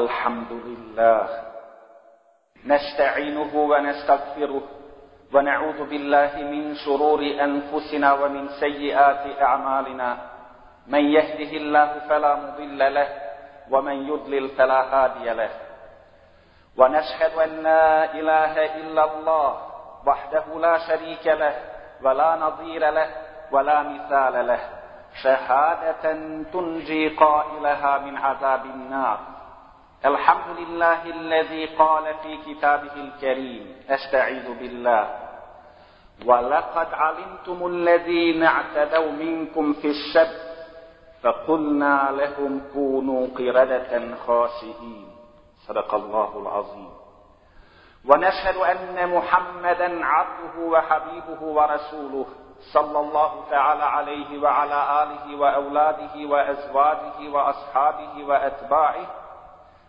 الحمد لله نستعينه ونستغفره ونعوذ بالله من شرور أنفسنا ومن سيئات أعمالنا من يهده الله فلا مضل له ومن يضلل فلا هادي له ونشهد أن لا إله إلا الله وحده لا شريك له ولا نظير له ولا مثال له شهادة تنجي قائلها من عذاب النار الحمد لله الذي قال في كتابه الكريم أستعيذ بالله ولقد علمتم الذين اعتدوا منكم في السبت فقلنا لهم كونوا قردة خاسئين صدق الله العظيم ونشهد أن محمدا عبده وحبيبه ورسوله صلى الله تعالى عليه وعلى آله وأولاده وأزواجه وأصحابه وأتباعه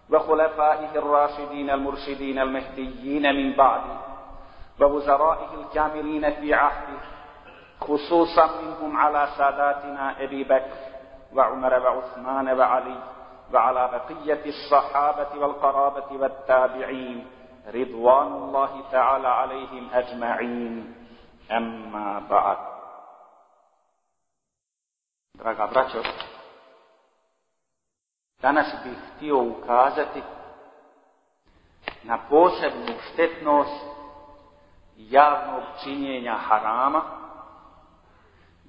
وخلفائه الراشدين المرشدين المهديين من بعده ووزرائه الكاملين في عهده خصوصا منهم على ساداتنا أبي بكر وعمر وعثمان وعلي وعلى بقية الصحابة والقرابة والتابعين رضوان الله تعالى عليهم أجمعين أما بعد Draga braćo, Danas bih htio ukazati na posebnu štetnost javnog činjenja harama,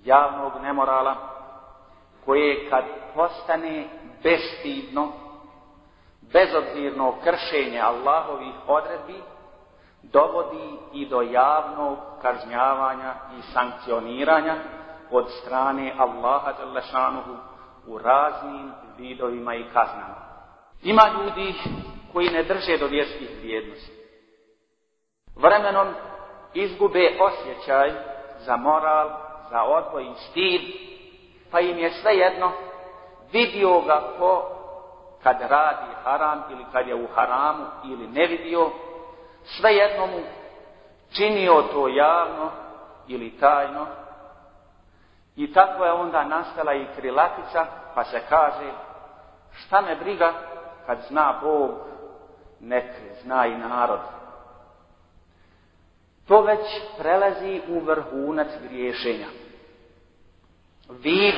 javnog nemorala, koje kad postane bestidno, bezobzirno kršenje Allahovih odredbi, dovodi i do javnog kažnjavanja i sankcioniranja od strane Allaha u raznim vidovima i kaznama. Ima ljudi koji ne drže do vjerskih vrijednosti. Vremenom izgube osjećaj za moral, za odboj i stid, pa im je svejedno vidio ga ko kad radi haram ili kad je u haramu ili ne vidio, svejedno mu činio to javno ili tajno, i tako je onda nastala i krilatica, pa se kaže, šta me briga kad zna Bog, nek zna i narod. To već prelazi u vrhunac griješenja. Vid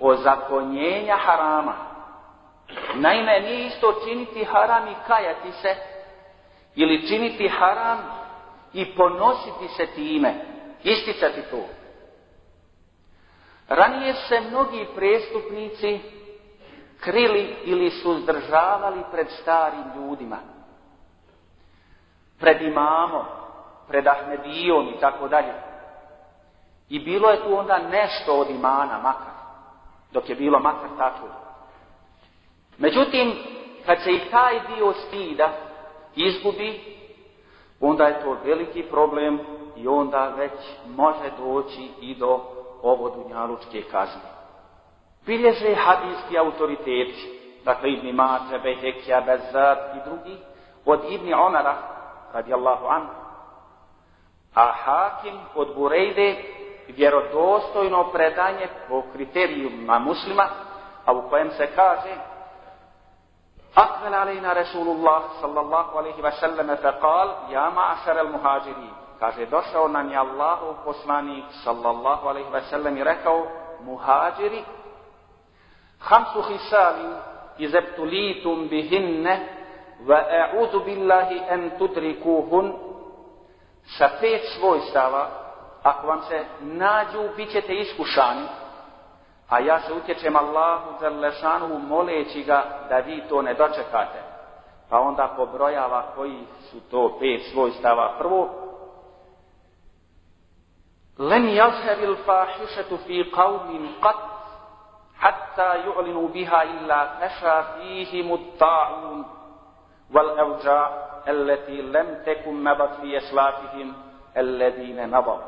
ozakonjenja harama. Naime, nije isto činiti haram i kajati se, ili činiti haram i ponositi se time, isticati to. Ranije se mnogi prestupnici krili ili suzdržavali pred starim ljudima, pred imamo, pred Ahmedijom i tako dalje. I bilo je tu onda nešto od imana makar, dok je bilo makar tako. Međutim, kad se i taj dio stida izgubi, onda je to veliki problem i onda već može doći i do ovo dunjalučke kazne. Bilježe hadijski autoriteti, dakle Ibn Mađe, Behekija, Bezad i drugi, od Ibn Omara, radijallahu an, a Hakim od Burejde, vjerodostojno predanje po na muslima, a u kojem se kaže Akmel alejna Rasulullah sallallahu alaihi wa sallam qal ja al muhajirin, Kaže, došao nam je Allahov poslanik, sallallahu alaihi ve sellem, i rekao, muhađiri, hamsu hisali, izeptulitum bihinne, va e'udu billahi en tudrikuhun, sa pet svojstava, ako vam se nađu, bit ćete iskušani, a ja se utječem Allahu lešanu, moleći ga da vi to ne dočekate. Pa onda pobrojava koji su to pet svojstava. Prvo, لن يظهر الفاحشة في قوم قط حتى يعلنوا بها إلا فشى فيهم الطاعون والأوجاع التي لم تكن مضت في أسلافهم الذين نضوا.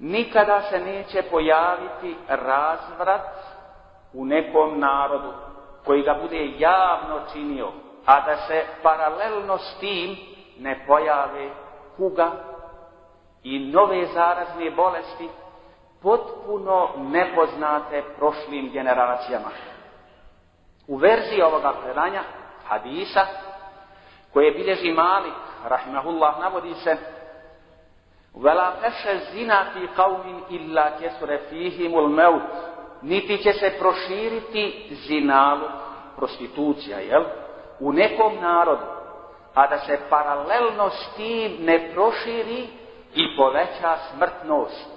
Nikada se neće pojaviti razvrat u nekom narodu koji ga bude javno činio, a da se paralelno s tim ne pojave kuga i nove zarazne bolesti potpuno nepoznate prošlim generacijama. U verziji ovoga predanja hadisa koje bilježi Malik rahimahullah navodi se Vela peše zina fi illa kesure meut. Niti će se proširiti zinalu, prostitucija, jel? U nekom narodu, a da se paralelno s tim ne proširi i poveća smrtnost.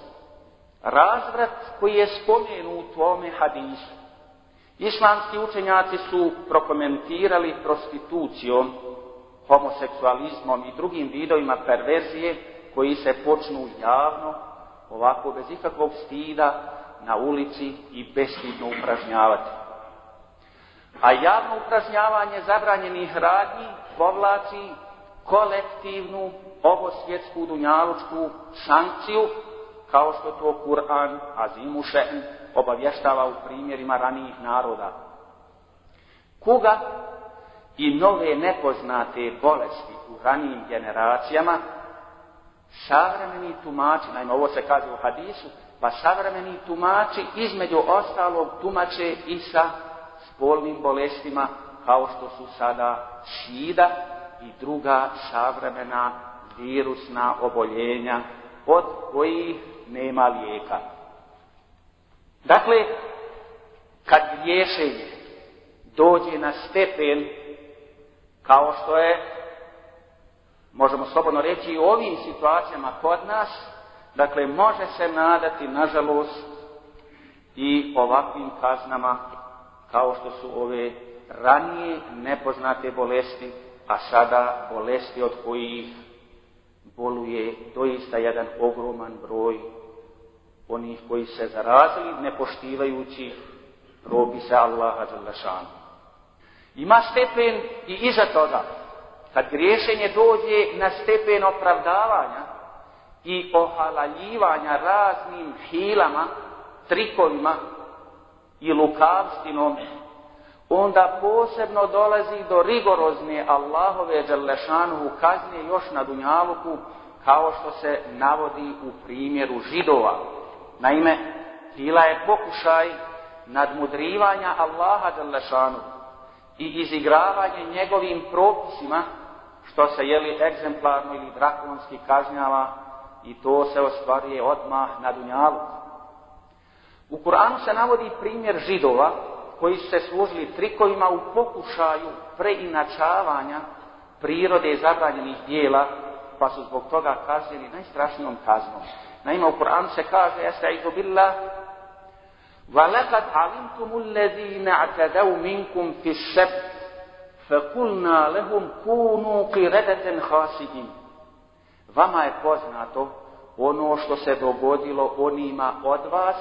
Razvrat koji je spomenut u ovome hadisu. Islamski učenjaci su prokomentirali prostitucijom, homoseksualizmom i drugim vidovima perverzije koji se počnu javno, ovako bez ikakvog stida, na ulici i bestidno upražnjavati. A javno upražnjavanje zabranjenih radnji povlači kolektivnu ovo svjetsku dunjalučku sankciju, kao što to Kur'an Azimu obavještava u primjerima ranijih naroda. Kuga i nove nepoznate bolesti u ranijim generacijama, savremeni tumači, naime ovo se kaže u hadisu, pa savremeni tumači između ostalog tumače i sa spolnim bolestima kao što su sada sida i druga savremena virusna oboljenja od kojih nema lijeka. Dakle, kad liječenje dođe na stepen kao što je možemo slobodno reći i u ovim situacijama kod nas, dakle može se nadati nažalost i ovakvim kaznama kao što su ove ranije nepoznate bolesti, a sada bolesti od kojih boluje doista jedan ogroman broj onih koji se zarazili nepoštivajući, poštivajući se Allaha Đalešanu. Ima stepen i iza toga, kad griješenje dođe na stepen opravdavanja i ohalaljivanja raznim hilama, trikovima i lukavstinom onda posebno dolazi do rigorozne Allahove u kazne još na Dunjaluku kao što se navodi u primjeru židova. Naime, bila je pokušaj nadmudrivanja Allaha Đerlešanu i izigravanje njegovim propisima što se jeli egzemplarno ili drakonski kažnjava i to se ostvaruje odmah na Dunjaluku. U Kur'anu se navodi primjer židova koji su se služili trikovima u pokušaju preinačavanja prirode zabranjenih dijela, pa su zbog toga kaznili najstrašnijom kaznom. Naime, u Koranu se kaže, jasta'idhu billah, وَلَقَدْ عَلِمْتُمُ الَّذِينَ عَتَدَوْ مِنْكُمْ فِي السَّبْتِ فَقُلْنَا لَهُمْ كُونُوا قِرَدَةً خَاسِدِينَ Vama je poznato ono što se dogodilo onima od vas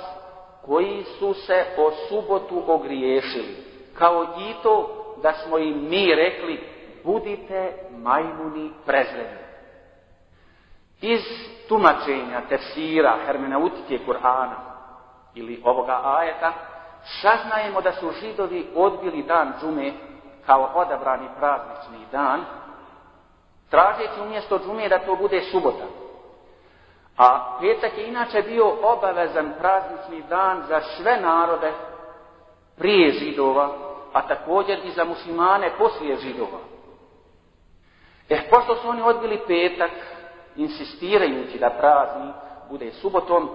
koji su se o subotu ogriješili, kao i to da smo im mi rekli budite majmuni prezredni. Iz tumačenja, tefsira, hermeneutike Kur'ana ili ovoga ajeta, saznajemo da su židovi odbili dan džume kao odabrani praznični dan, tražeći umjesto džume da to bude subota. A petak je inače bio obavezan praznični dan za sve narode prije židova, a također i za muslimane poslije židova. Jer eh, pošto su oni odbili petak, insistirajući da praznik bude subotom,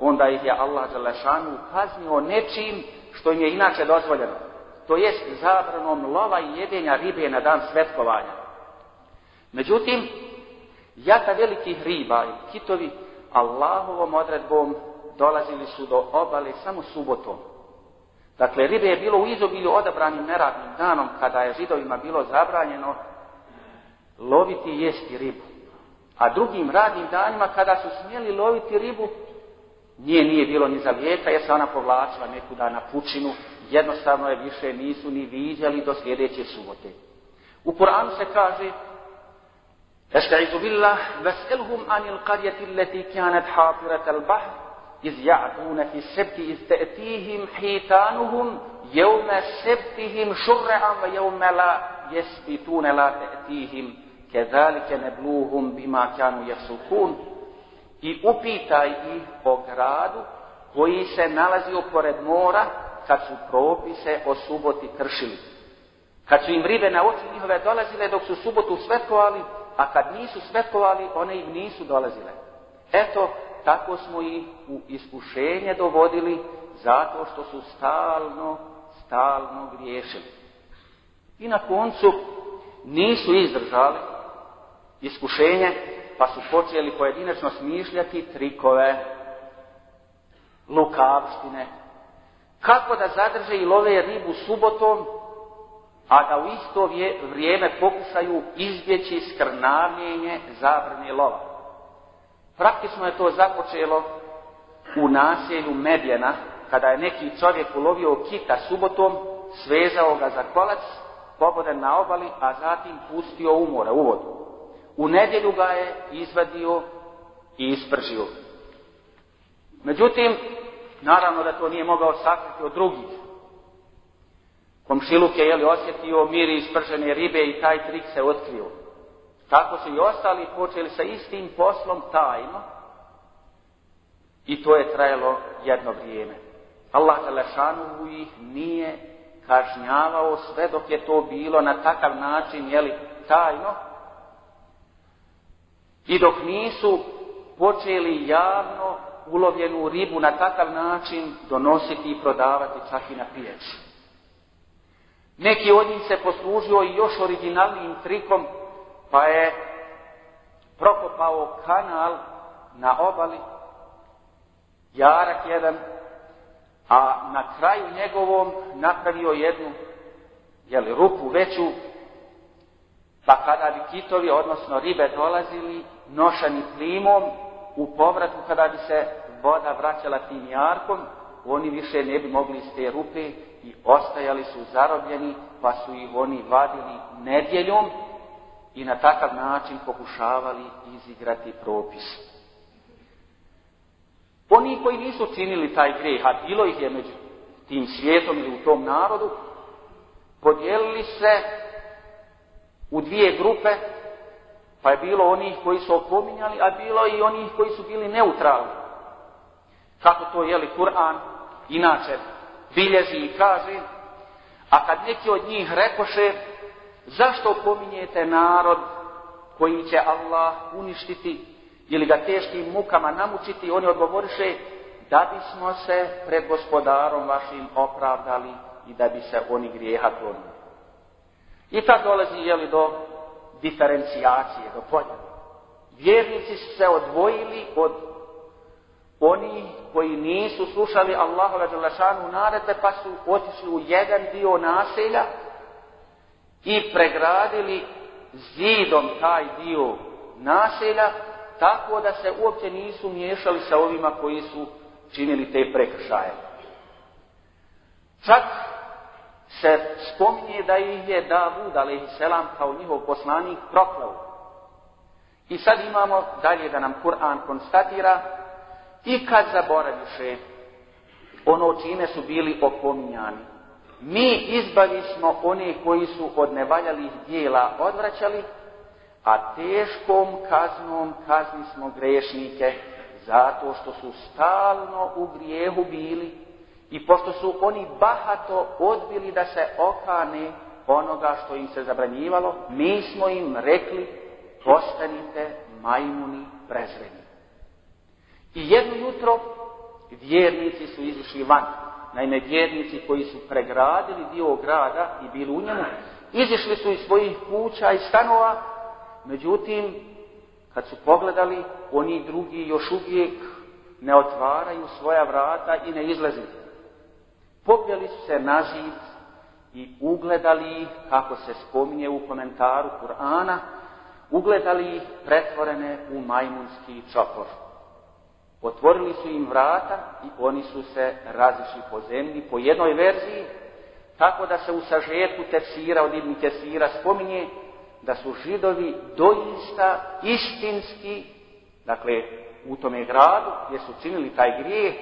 onda ih je Allah Đalešanu kaznio nečim što im je inače dozvoljeno. To jest zabranom lova i jedenja ribe na dan svetkovanja. Međutim, jata velikih riba i kitovi Allahovom odredbom dolazili su do obale samo subotom. Dakle, ribe je bilo u izobilju odabranim neradnim danom kada je židovima bilo zabranjeno loviti i jesti ribu. A drugim radnim danima kada su smjeli loviti ribu, nije nije bilo ni za vijeka jer se ona povlačila nekuda na pučinu, jednostavno je više nisu ni viđali do sljedeće subote. U Koranu se kaže Estaizu billah vas'alhum anil qaryati allati kanat hafirat al-bahr iz ya'tuna fi sabti iz ta'tihim hitanuhum yawma sabtihim shur'an wa yawma la yasbituna la ta'tihim kadhalika nabluhum bima kanu yasukun i upitaj ih o gradu koji se nalazio pored mora kad su propise o suboti kršili. Kad su im ribe na oči njihove dolazile dok su subotu svetkovali, a kad nisu svetkovali, one im nisu dolazile. Eto, tako smo ih u iskušenje dovodili zato što su stalno, stalno griješili. I na koncu nisu izdržali iskušenje, pa su počeli pojedinačno smišljati trikove, lukavštine, kako da zadrže i love ribu subotom, a da u isto vrijeme pokušaju izbjeći skrnavljenje zabrne lova. Praktično je to započelo u naselju Medjena, kada je neki čovjek ulovio kita subotom, svezao ga za kolac, poboden na obali, a zatim pustio u more, u vodu. U nedjelju ga je izvadio i ispržio. Međutim, naravno da to nije mogao sakriti od drugih, komšiluk je jeli, osjetio mir ispržene ribe i taj trik se otkrio. Tako su i ostali počeli sa istim poslom tajno i to je trajalo jedno vrijeme. Allah Telešanu ih nije kažnjavao sve dok je to bilo na takav način jeli, tajno i dok nisu počeli javno ulovljenu ribu na takav način donositi i prodavati čak i na pijeći. Neki od njih se poslužio i još originalnim trikom, pa je prokopao kanal na obali, jarak jedan, a na kraju njegovom napravio jednu jeli, rupu veću, pa kada bi kitovi, odnosno ribe, dolazili nošani plimom, u povratu kada bi se voda vraćala tim jarkom, oni više ne bi mogli iz te rupe i ostajali su zarobljeni, pa su ih oni vadili nedjeljom i na takav način pokušavali izigrati propis. Oni koji nisu činili taj greh, a bilo ih je među tim svijetom ili u tom narodu, podijelili se u dvije grupe, pa je bilo onih koji su opominjali, a bilo i onih koji su bili neutralni. Kako to je li Kur'an inače bilježi i kaže, a kad neki od njih rekoše, zašto pominjete narod koji će Allah uništiti ili ga teškim mukama namučiti, oni odgovoriše, da bismo se pred gospodarom vašim opravdali i da bi se oni grijeha klonili. I tad dolazi jeli, do diferencijacije, do podjela. Vjernici su se odvojili od oni koji nisu slušali Allahove Đelešanu naredbe pa su otišli u jedan dio naselja i pregradili zidom taj dio naselja tako da se uopće nisu miješali sa ovima koji su činili te prekršaje. Čak se spominje da ih je Davud, selam kao njihov poslanik, proklao. I sad imamo dalje da nam Kur'an konstatira i kad zaboraviše ono čime su bili opominjani. Mi smo one koji su od nevaljalih dijela odvraćali, a teškom kaznom kazni smo grešnike, zato što su stalno u grijehu bili i pošto su oni bahato odbili da se okane onoga što im se zabranjivalo, mi smo im rekli, postanite majmuni prezreni. I jedno jutro vjernici su izišli van. Naime, vjernici koji su pregradili dio grada i bili u njemu, izišli su iz svojih kuća i stanova, međutim, kad su pogledali, oni drugi još uvijek ne otvaraju svoja vrata i ne izlaze. Popjeli su se na zid i ugledali ih, kako se spominje u komentaru Kur'ana, ugledali pretvorene u majmunski čopor. Otvorili su im vrata i oni su se razišli po zemlji, po jednoj verziji, tako da se u sažetku tesira od Ibn Kesira spominje da su židovi doista istinski, dakle u tome gradu gdje su činili taj grijeh,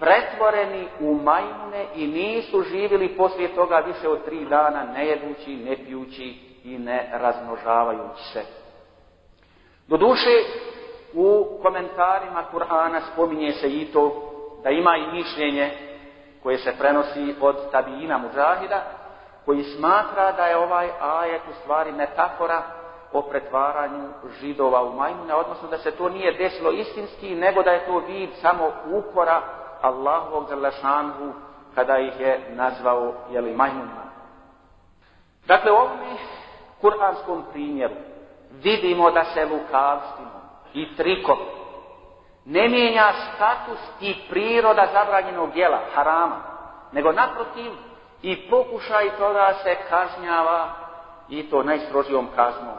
pretvoreni u majmune i nisu živjeli poslije toga više od tri dana ne jedući, ne pijući i ne razmnožavajući se. Doduše, u komentarima Kur'ana spominje se i to da ima i mišljenje koje se prenosi od tabijina Muzahida, koji smatra da je ovaj ajet u stvari metafora o pretvaranju židova u majmune, odnosno da se to nije desilo istinski, nego da je to vid samo ukora Allahovog zrlašanhu kada ih je nazvao jeli, majmunima. Dakle, u ovom kuranskom primjeru vidimo da se lukavstvimo i triko. Ne mijenja status i priroda zabranjenog djela, harama, nego naprotiv i pokušaj toga se kažnjava i to najstrožijom kaznom,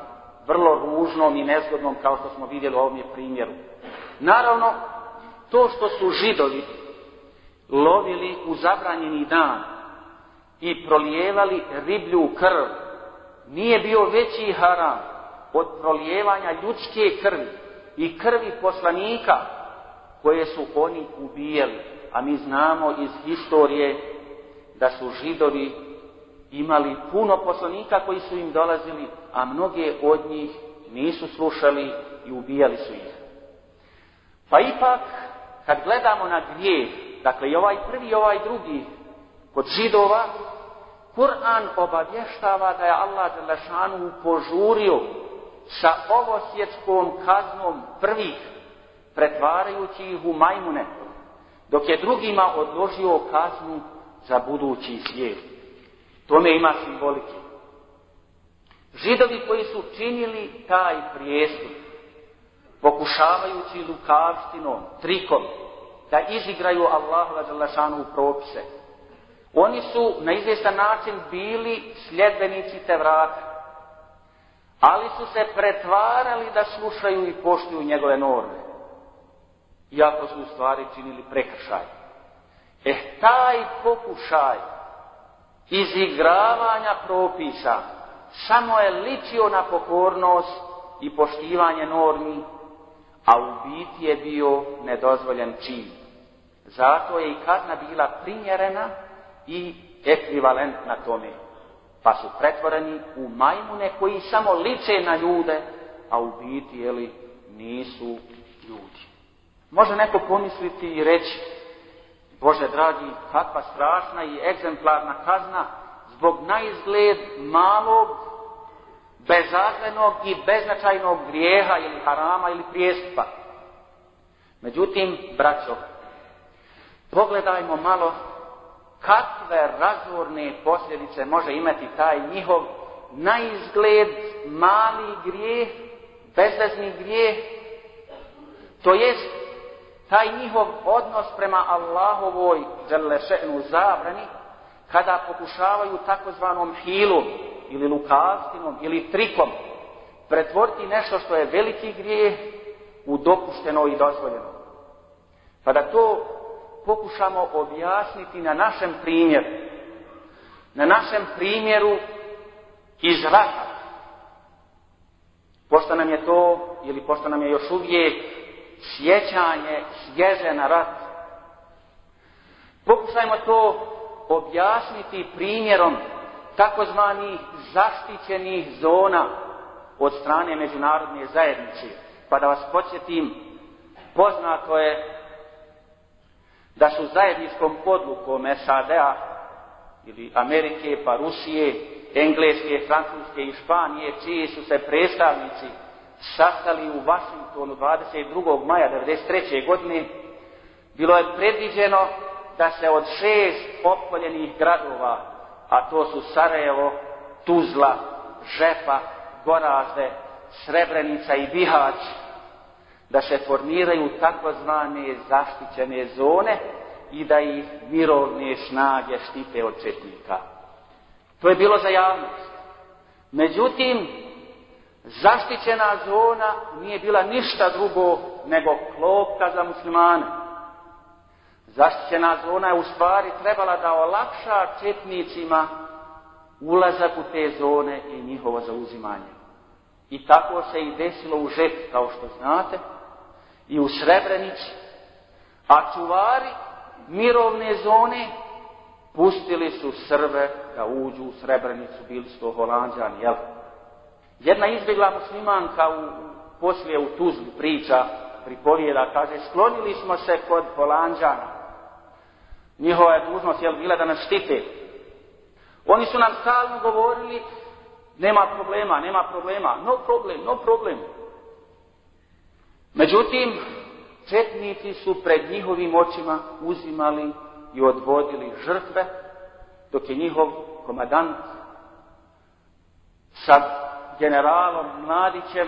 vrlo ružnom i nezgodnom kao što smo vidjeli u ovom primjeru. Naravno, to što su židovi lovili u zabranjeni dan i prolijevali riblju krv, nije bio veći haram od prolijevanja ljudske krvi i krvi poslanika koje su oni ubijali. A mi znamo iz historije da su židovi imali puno poslanika koji su im dolazili, a mnoge od njih nisu slušali i ubijali su ih. Pa ipak, kad gledamo na grijeh, dakle i ovaj prvi i ovaj drugi, kod židova, Kur'an obavještava da je Allah Đelešanu požurio sa ovosjetskom kaznom prvih, pretvarajući ih u majmune, dok je drugima odložio kaznu za budući svijet. ne ima simbolike. Židovi koji su činili taj prijestup, pokušavajući lukavstinom, trikom, da izigraju Allahove u propise, oni su na izvjestan način bili sljedbenici te vrata ali su se pretvarali da slušaju i poštuju njegove norme. Iako su u stvari činili prekršaj. E taj pokušaj izigravanja propisa samo je ličio na pokornost i poštivanje normi, a u biti je bio nedozvoljen čin. Zato je i kazna bila primjerena i ekvivalentna tome pa su pretvoreni u majmune koji samo lice na ljude, a u biti, jeli, nisu ljudi. Može neko pomisliti i reći, Bože dragi, kakva strašna i egzemplarna kazna zbog naizgled malog, bezazlenog i beznačajnog grijeha ili harama ili prijestva. Međutim, braćo, pogledajmo malo kakve razvorne posljedice može imati taj njihov najizgled mali grijeh, bezvezni grijeh, to jest taj njihov odnos prema Allahovoj želešenu zabrani, kada pokušavaju takozvanom hilu ili lukavstinom ili trikom pretvoriti nešto što je veliki grijeh u dopušteno i dozvoljeno. Pa da to pokušamo objasniti na našem primjeru. Na našem primjeru iz rata. Pošto nam je to, ili pošto nam je još uvijek sjećanje svježe na rat. Pokušajmo to objasniti primjerom takozvanih zaštićenih zona od strane međunarodne zajednice. Pa da vas podsjetim, poznato je da su zajedničkom podlukom SAD-a ili Amerike, pa Rusije, Engleske, Francuske i Španije, čiji su se predstavnici sastali u Washingtonu 22. maja 1993. godine, bilo je predviđeno da se od šest opoljenih gradova, a to su Sarajevo, Tuzla, Žepa, Gorazde, Srebrenica i Bihać, da se formiraju takozvane zaštićene zone i da ih mirovne snage štite od četnika. To je bilo za javnost. Međutim, zaštićena zona nije bila ništa drugo nego klopka za muslimane. Zaštićena zona je u stvari trebala da olakša četnicima ulazak u te zone i njihovo zauzimanje. I tako se i desilo u žet, kao što znate, i u Srebrenici. A čuvari mirovne zone pustili su Srbe da uđu u Srebrenicu, bili su to jel? Jedna izbjegla muslimanka u, poslije u Tuzlu priča, pripovijeda, kaže, sklonili smo se kod Holanđana. Njihova je dužnost, jel, bila da nas štite. Oni su nam stalno govorili nema problema, nema problema, no problem, no problem. Međutim, četnici su pred njihovim očima uzimali i odvodili žrtve, dok je njihov komadant sa generalom Mladićem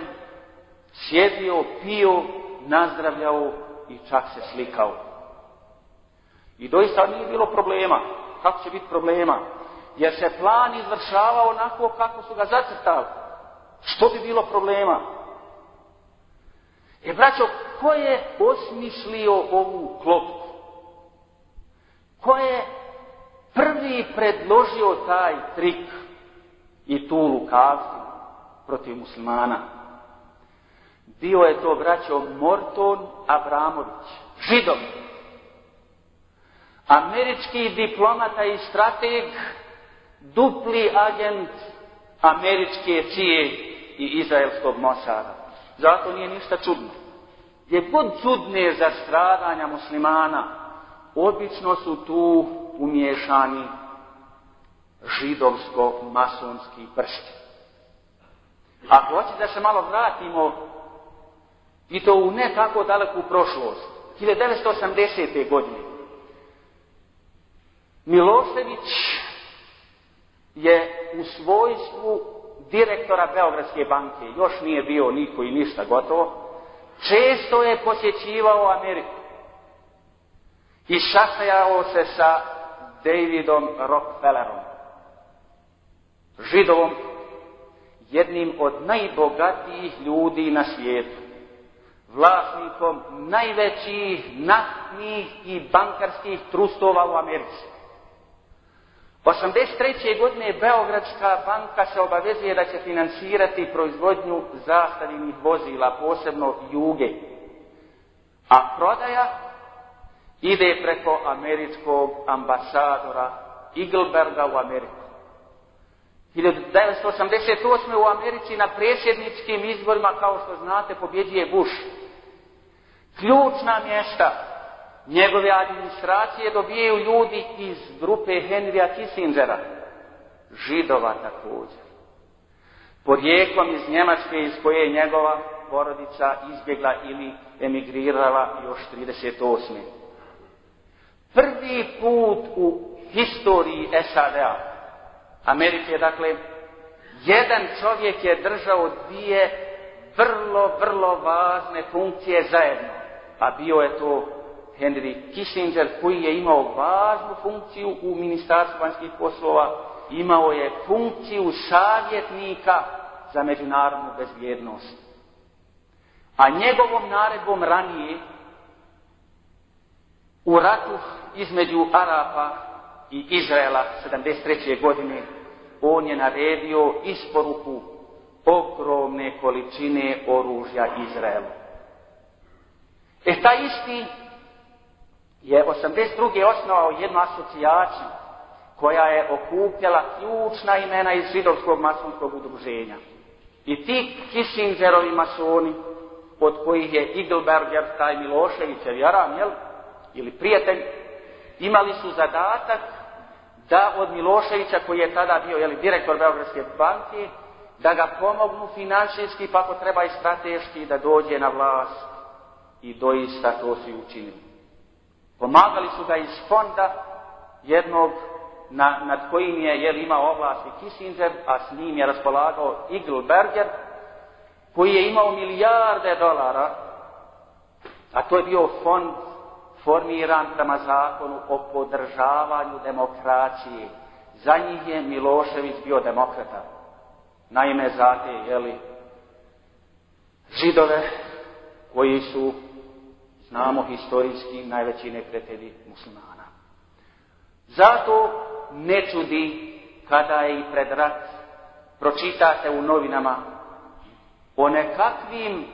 sjedio, pio, nazdravljao i čak se slikao. I doista nije bilo problema. Kako će biti problema? jer se plan izvršava onako kako su ga zacrtali. Što bi bilo problema? E braćo, ko je osmislio ovu klopku? Ko je prvi predložio taj trik i tu lukavstvu protiv muslimana? Bio je to braćo Morton Abramović, Židom. američki diplomata i strateg dupli agent američke cije i izraelskog Mosara. Zato nije ništa čudno. Gdje god čudne za stradanja muslimana, obično su tu umješani židovsko-masonski prsti. Ako hoćete da se malo vratimo, i to u ne tako daleku prošlost, 1980. godine, Milošević je u svojstvu direktora Beogradske banke, još nije bio niko i ništa gotovo, često je posjećivao Ameriku i šastajao se sa Davidom Rockefellerom, židovom, jednim od najbogatijih ljudi na svijetu, vlasnikom najvećih naftnih i bankarskih trustova u Americi. 83. godine Beogradska banka se obavezuje da će financirati proizvodnju zastavljenih vozila, posebno juge. A prodaja ide preko američkog ambasadora Igelberga u Ameriku. 1988. u Americi na predsjedničkim izborima, kao što znate, pobjeđuje Bush. Ključna mjesta njegove administracije dobijaju ljudi iz grupe Henrya Kissingera, židova također, porijeklom iz Njemačke iz koje je njegova porodica izbjegla ili emigrirala još 38. Prvi put u historiji SAD-a, Amerike, dakle, jedan čovjek je držao dvije vrlo, vrlo važne funkcije zajedno, a bio je to Henry Kissinger koji je imao važnu funkciju u ministarstvu vanjskih poslova, imao je funkciju savjetnika za međunarodnu bezvrijednost. A njegovom naredbom ranije u ratu između Arapa i Izraela 73. godine on je naredio isporuku ogromne količine oružja Izraelu. E taj isti je 82. osnovao jednu asocijaciju koja je okupljala ključna imena iz židovskog masonskog udruženja. I ti Kissingerovi masoni, od kojih je Igelberger, taj Milošević jaram, jel? Ili prijatelj, imali su zadatak da od Miloševića, koji je tada bio direktor Beogradske banke, da ga pomognu financijski, pa ako treba i strateški, da dođe na vlast. I doista to su učinili. Pomagali su ga iz fonda jednog na, nad kojim je jel imao ovlasti Kissinger, a s njim je raspolagao Berger koji je imao milijarde dolara, a to je bio fond formiran prema zakonu o podržavanju demokracije. Za njih je Milošević bio demokrata. Naime, za jeli, židove koji su znamo historijski najveći neprijatelji muslimana. Zato ne čudi kada je i pred rat pročitate u novinama o nekakvim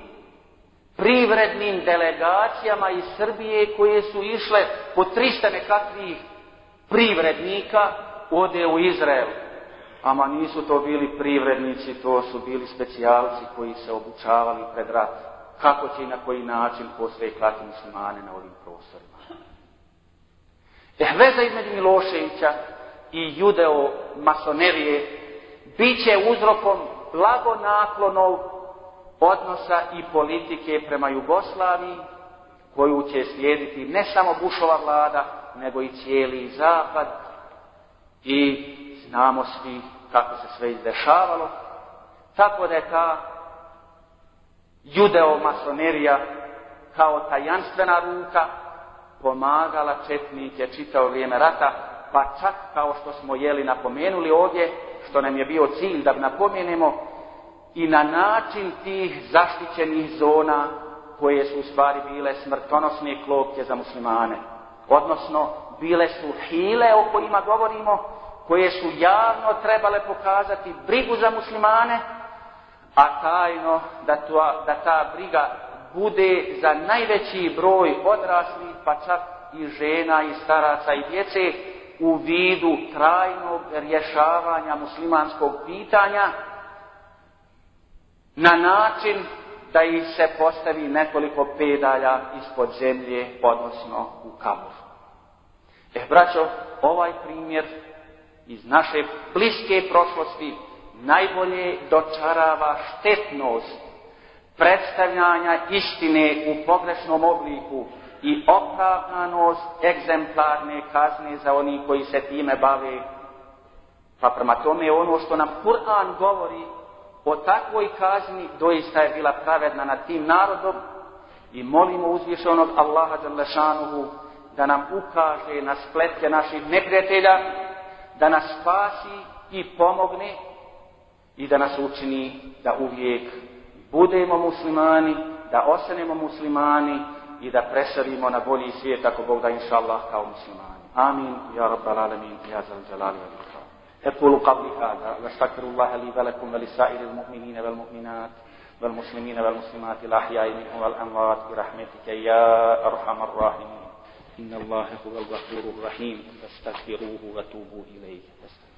privrednim delegacijama iz Srbije koje su išle po 300 nekakvih privrednika ode u Izrael. Ama nisu to bili privrednici, to su bili specijalci koji se obučavali pred ratom kako će i na koji način poslije klati muslimane na ovim prostorima. Hveza između Miloševića i judeo masonerije bit će uzrokom blagonaklonov odnosa i politike prema Jugoslaviji koju će slijediti ne samo Bušova vlada, nego i cijeli zapad i znamo svi kako se sve izdešavalo, tako da je ta judeo-masonerija kao tajanstvena ruka pomagala četnike čitao vrijeme rata, pa čak kao što smo jeli napomenuli ovdje, što nam je bio cilj da napomenemo, i na način tih zaštićenih zona koje su u stvari bile smrtonosne klopke za muslimane. Odnosno, bile su hile o kojima govorimo, koje su javno trebale pokazati brigu za muslimane, a tajno da, ta, da ta briga bude za najveći broj odraslih, pa čak i žena i staraca i djece u vidu trajnog rješavanja muslimanskog pitanja na način da ih se postavi nekoliko pedalja ispod zemlje, odnosno u kabur. E, braćo, ovaj primjer iz naše bliske prošlosti najbolje dočarava štetnost predstavljanja istine u pogrešnom obliku i opravdanost egzemplarne kazne za oni koji se time bave. Pa prema tome ono što nam Kur'an govori o takvoj kazni doista je bila pravedna nad tim narodom i molimo uzvišenog Allaha Đalešanuhu da nam ukaže na spletke naših neprijatelja, da nas spasi i pomogne i da nas učini da uvijek budemo muslimani, da ostanemo muslimani i da preselimo na bolji svijet ako Bog da inša Allah kao muslimani. Amin. Ja rabbal alamin. Ja zal jalali wa ikram. أقول قبل هذا وأستغفر الله لي ولكم ولسائر المؤمنين والمؤمنات والمسلمين والمسلمات الأحياء منهم والأموات برحمتك يا أرحم الراحمين إن الله هو الغفور الرحيم فاستغفروه وتوبوا إليه